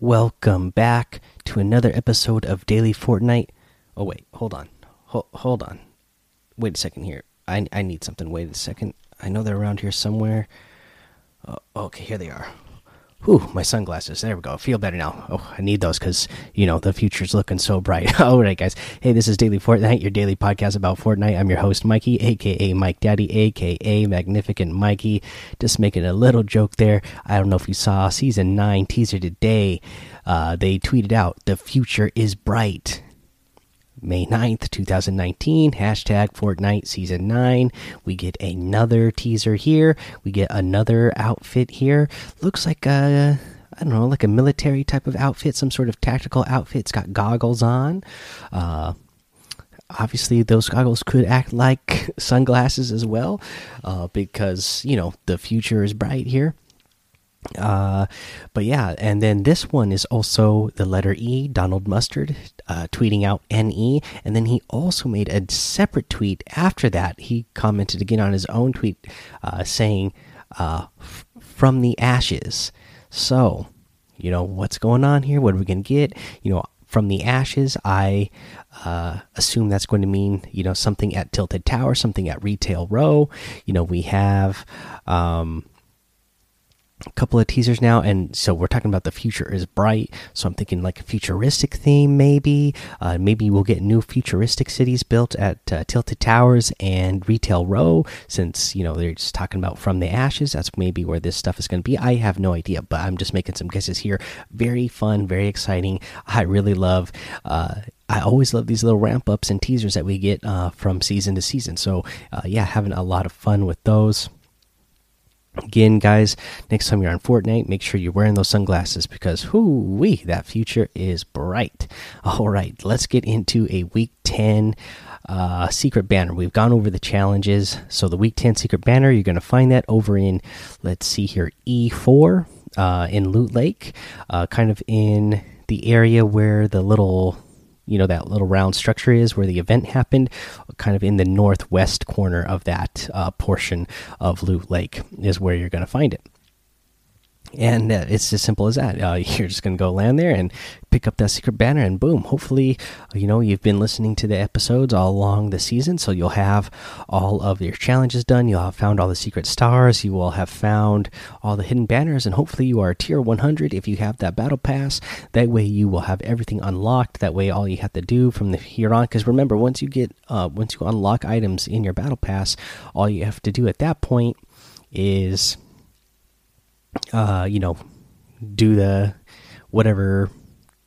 welcome back to another episode of Daily Fortnite. Oh wait, hold on, Ho hold on. Wait a second here. I I need something. Wait a second. I know they're around here somewhere. Uh, okay, here they are. Whew, my sunglasses. There we go. Feel better now. Oh, I need those because, you know, the future's looking so bright. All right, guys. Hey, this is Daily Fortnite, your daily podcast about Fortnite. I'm your host, Mikey, aka Mike Daddy, aka Magnificent Mikey. Just making a little joke there. I don't know if you saw season 9 teaser today. Uh, they tweeted out, The future is bright. May 9th, 2019, hashtag Fortnite Season 9. We get another teaser here. We get another outfit here. Looks like a, I don't know, like a military type of outfit, some sort of tactical outfit. It's got goggles on. Uh, obviously, those goggles could act like sunglasses as well, uh, because, you know, the future is bright here. Uh, but yeah, and then this one is also the letter E, Donald Mustard, uh, tweeting out NE. And then he also made a separate tweet after that. He commented again on his own tweet uh, saying, uh, from the ashes. So, you know, what's going on here? What are we going to get? You know, from the ashes, I uh, assume that's going to mean, you know, something at Tilted Tower, something at Retail Row. You know, we have. Um, a couple of teasers now and so we're talking about the future is bright. So i'm thinking like a futuristic theme maybe. Uh, maybe we'll get new futuristic cities built at uh, tilted towers and retail row since you know they're just talking about from the ashes. That's maybe where this stuff is going to be. I have no idea but i'm just making some guesses here. Very fun very exciting. I really love uh, I always love these little ramp ups and teasers that we get uh, from season to season. So, uh, yeah, having a lot of fun with those. Again, guys, next time you're on Fortnite, make sure you're wearing those sunglasses because, whoo wee, that future is bright. All right, let's get into a week 10 uh, secret banner. We've gone over the challenges. So, the week 10 secret banner, you're going to find that over in, let's see here, E4 uh, in Loot Lake, uh, kind of in the area where the little you know that little round structure is where the event happened kind of in the northwest corner of that uh, portion of loot lake is where you're going to find it and uh, it's as simple as that. Uh, you're just going to go land there and pick up that secret banner and boom hopefully you know you've been listening to the episodes all along the season so you'll have all of your challenges done. You'll have found all the secret stars. You will have found all the hidden banners and hopefully you are tier 100 if you have that battle pass that way you will have everything unlocked. That way all you have to do from the here on because remember once you get uh, once you unlock items in your battle pass all you have to do at that point is uh, you know, do the whatever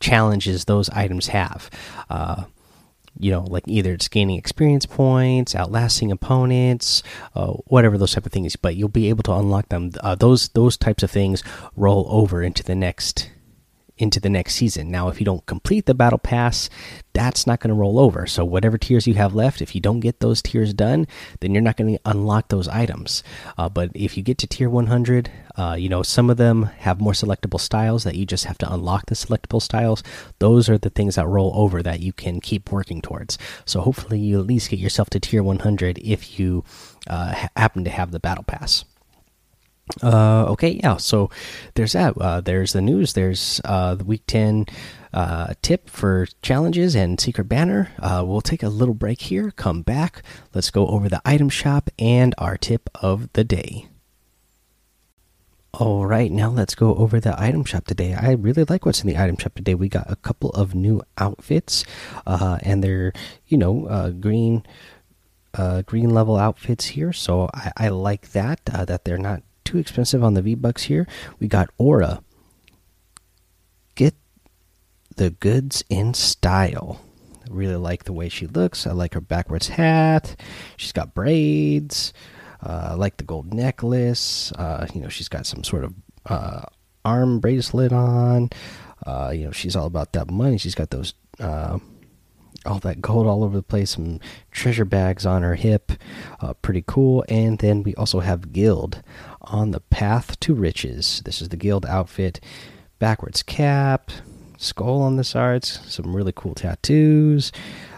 challenges those items have. Uh, you know, like either it's gaining experience points, outlasting opponents, uh, whatever those type of things. But you'll be able to unlock them. Uh, those those types of things roll over into the next into the next season. Now, if you don't complete the battle pass, that's not going to roll over. So, whatever tiers you have left, if you don't get those tiers done, then you're not going to unlock those items. Uh, but if you get to tier 100, uh, you know, some of them have more selectable styles that you just have to unlock the selectable styles. Those are the things that roll over that you can keep working towards. So, hopefully, you at least get yourself to tier 100 if you uh, happen to have the battle pass. Uh, okay, yeah. So there's that. Uh, there's the news. There's uh, the week ten uh, tip for challenges and secret banner. Uh, we'll take a little break here. Come back. Let's go over the item shop and our tip of the day. All right, now let's go over the item shop today. I really like what's in the item shop today. We got a couple of new outfits, uh, and they're you know green. Green level outfits here, so I, I like that. That they're not too expensive on the V Bucks here. We got Aura. Get the goods in style. I really like the way she looks. I like her backwards hat. She's got braids. Uh, I like the gold necklace. Uh, you know, she's got some sort of uh, arm bracelet on. Uh, you know, she's all about that money. She's got those uh, all that gold all over the place, some treasure bags on her hip, uh, pretty cool. And then we also have Guild on the path to riches. This is the Guild outfit, backwards cap, skull on the sides, some really cool tattoos.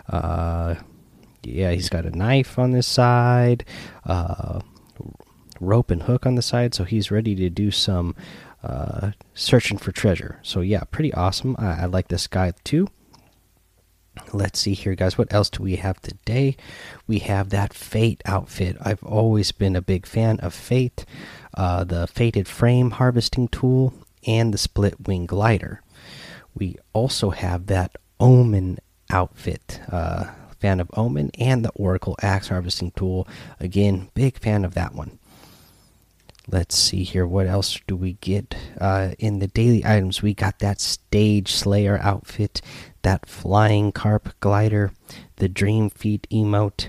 Uh, yeah, he's got a knife on this side, uh, rope and hook on the side, so he's ready to do some uh, searching for treasure. So yeah, pretty awesome. I, I like this guy too. Let's see here, guys. What else do we have today? We have that Fate outfit. I've always been a big fan of Fate, uh, the Fated Frame Harvesting Tool, and the Split Wing Glider. We also have that Omen outfit. Uh, fan of Omen and the Oracle Axe Harvesting Tool. Again, big fan of that one. Let's see here. What else do we get uh, in the daily items? We got that Stage Slayer outfit, that Flying Carp glider, the Dream Feet emote,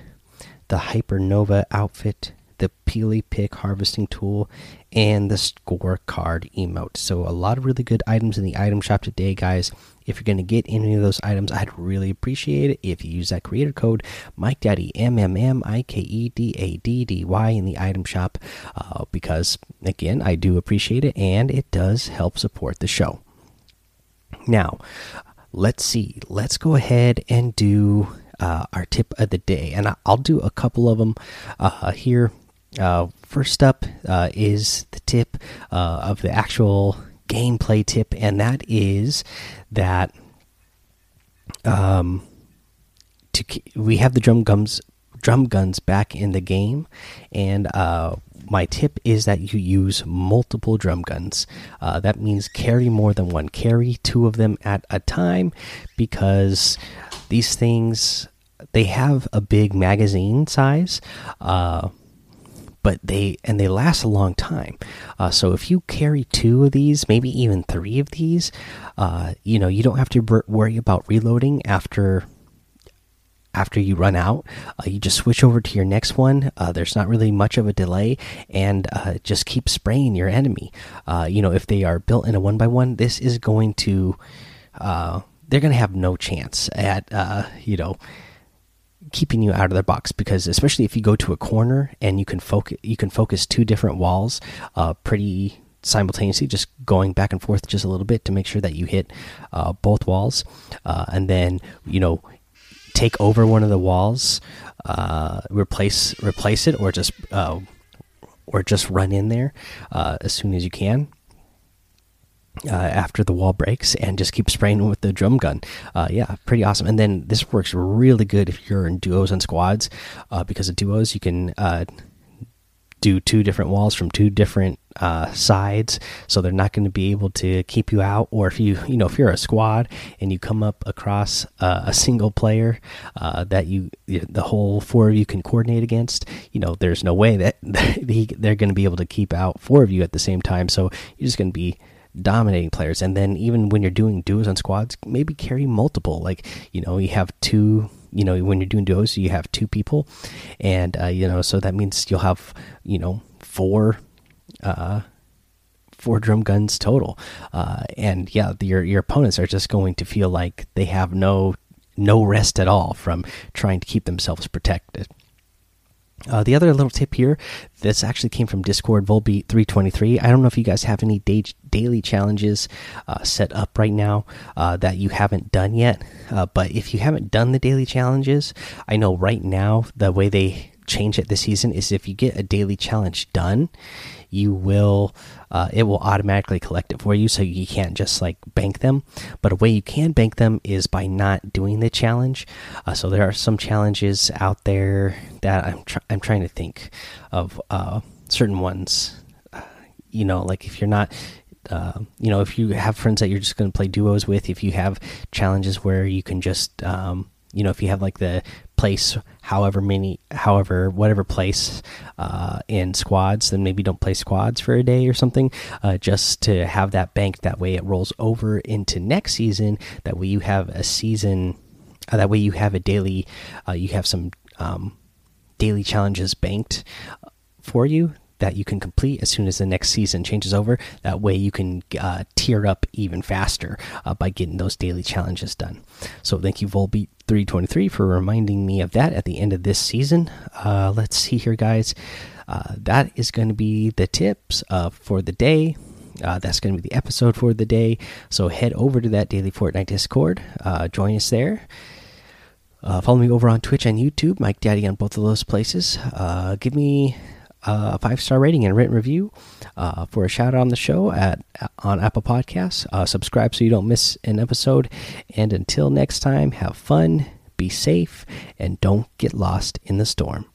the Hypernova outfit, the Peely Pick harvesting tool, and the scorecard emote. So, a lot of really good items in the item shop today, guys. If you're going to get any of those items, I'd really appreciate it if you use that creator code Mike Daddy M M M I K E D A D D Y in the item shop uh, because, again, I do appreciate it and it does help support the show. Now, let's see. Let's go ahead and do uh, our tip of the day, and I'll do a couple of them uh, here. Uh, first up uh, is the tip uh, of the actual gameplay tip, and that is that um, to we have the drum guns drum guns back in the game, and uh, my tip is that you use multiple drum guns. Uh, that means carry more than one. Carry two of them at a time because these things they have a big magazine size. Uh, but they and they last a long time. Uh, so if you carry two of these, maybe even three of these, uh, you know you don't have to worry about reloading after after you run out. Uh, you just switch over to your next one. Uh, there's not really much of a delay, and uh, just keep spraying your enemy. Uh, you know if they are built in a one by one, this is going to they're going to have no chance at you know keeping you out of their box because especially if you go to a corner and you can focus you can focus two different walls uh, pretty simultaneously just going back and forth just a little bit to make sure that you hit uh, both walls. Uh, and then you know take over one of the walls uh, replace replace it or just uh, or just run in there uh, as soon as you can uh, after the wall breaks and just keep spraying with the drum gun. Uh, yeah, pretty awesome. And then this works really good if you're in duos and squads uh, because of duos you can uh, do two different walls from two different uh, sides, so they're not going to be able to keep you out. Or if you you know if you're a squad and you come up across uh, a single player that you the whole four of you can coordinate against, you know there's no way that they're going to be able to keep out four of you at the same time. So you're just going to be dominating players. And then even when you're doing duos on squads maybe carry multiple. Like you know you have two you know when you're doing duos you have two people. And uh, you know so that means you'll have you know four uh four drum guns total. Uh and yeah your your opponents are just going to feel like they have no no rest at all from trying to keep themselves protected uh, the other little tip here, this actually came from Discord Volbeat 323. I don't know if you guys have any day daily challenges uh, set up right now uh, that you haven't done yet. Uh, but if you haven't done the daily challenges, I know right now the way they change it this season is if you get a daily challenge done, you will uh, it will automatically collect it for you. So you can't just like bank them. But a way you can bank them is by not doing the challenge. Uh, so there are some challenges out there that i'm, tr I'm trying to think of uh, certain ones. Uh, you know like if you're not uh, you know if you have friends that you're just going to play duos with if you have challenges where you can just um, you know if you have like the place however many however whatever place uh, in squads then maybe don't play squads for a day or something uh, just to have that banked that way it rolls over into next season. That way you have a season uh, that way you have a daily uh, you have some um, daily challenges banked for you that you can complete as soon as the next season changes over. That way, you can uh, tier up even faster uh, by getting those daily challenges done. So, thank you, Volbeat 323, for reminding me of that at the end of this season. Uh, let's see here, guys. Uh, that is going to be the tips uh, for the day. Uh, that's going to be the episode for the day. So, head over to that daily Fortnite Discord, join us there. Uh, follow me over on Twitch and YouTube, Mike Daddy on both of those places. Uh, give me a five star rating and written review uh, for a shout out on the show at on Apple Podcasts. Uh, subscribe so you don't miss an episode. And until next time, have fun, be safe, and don't get lost in the storm.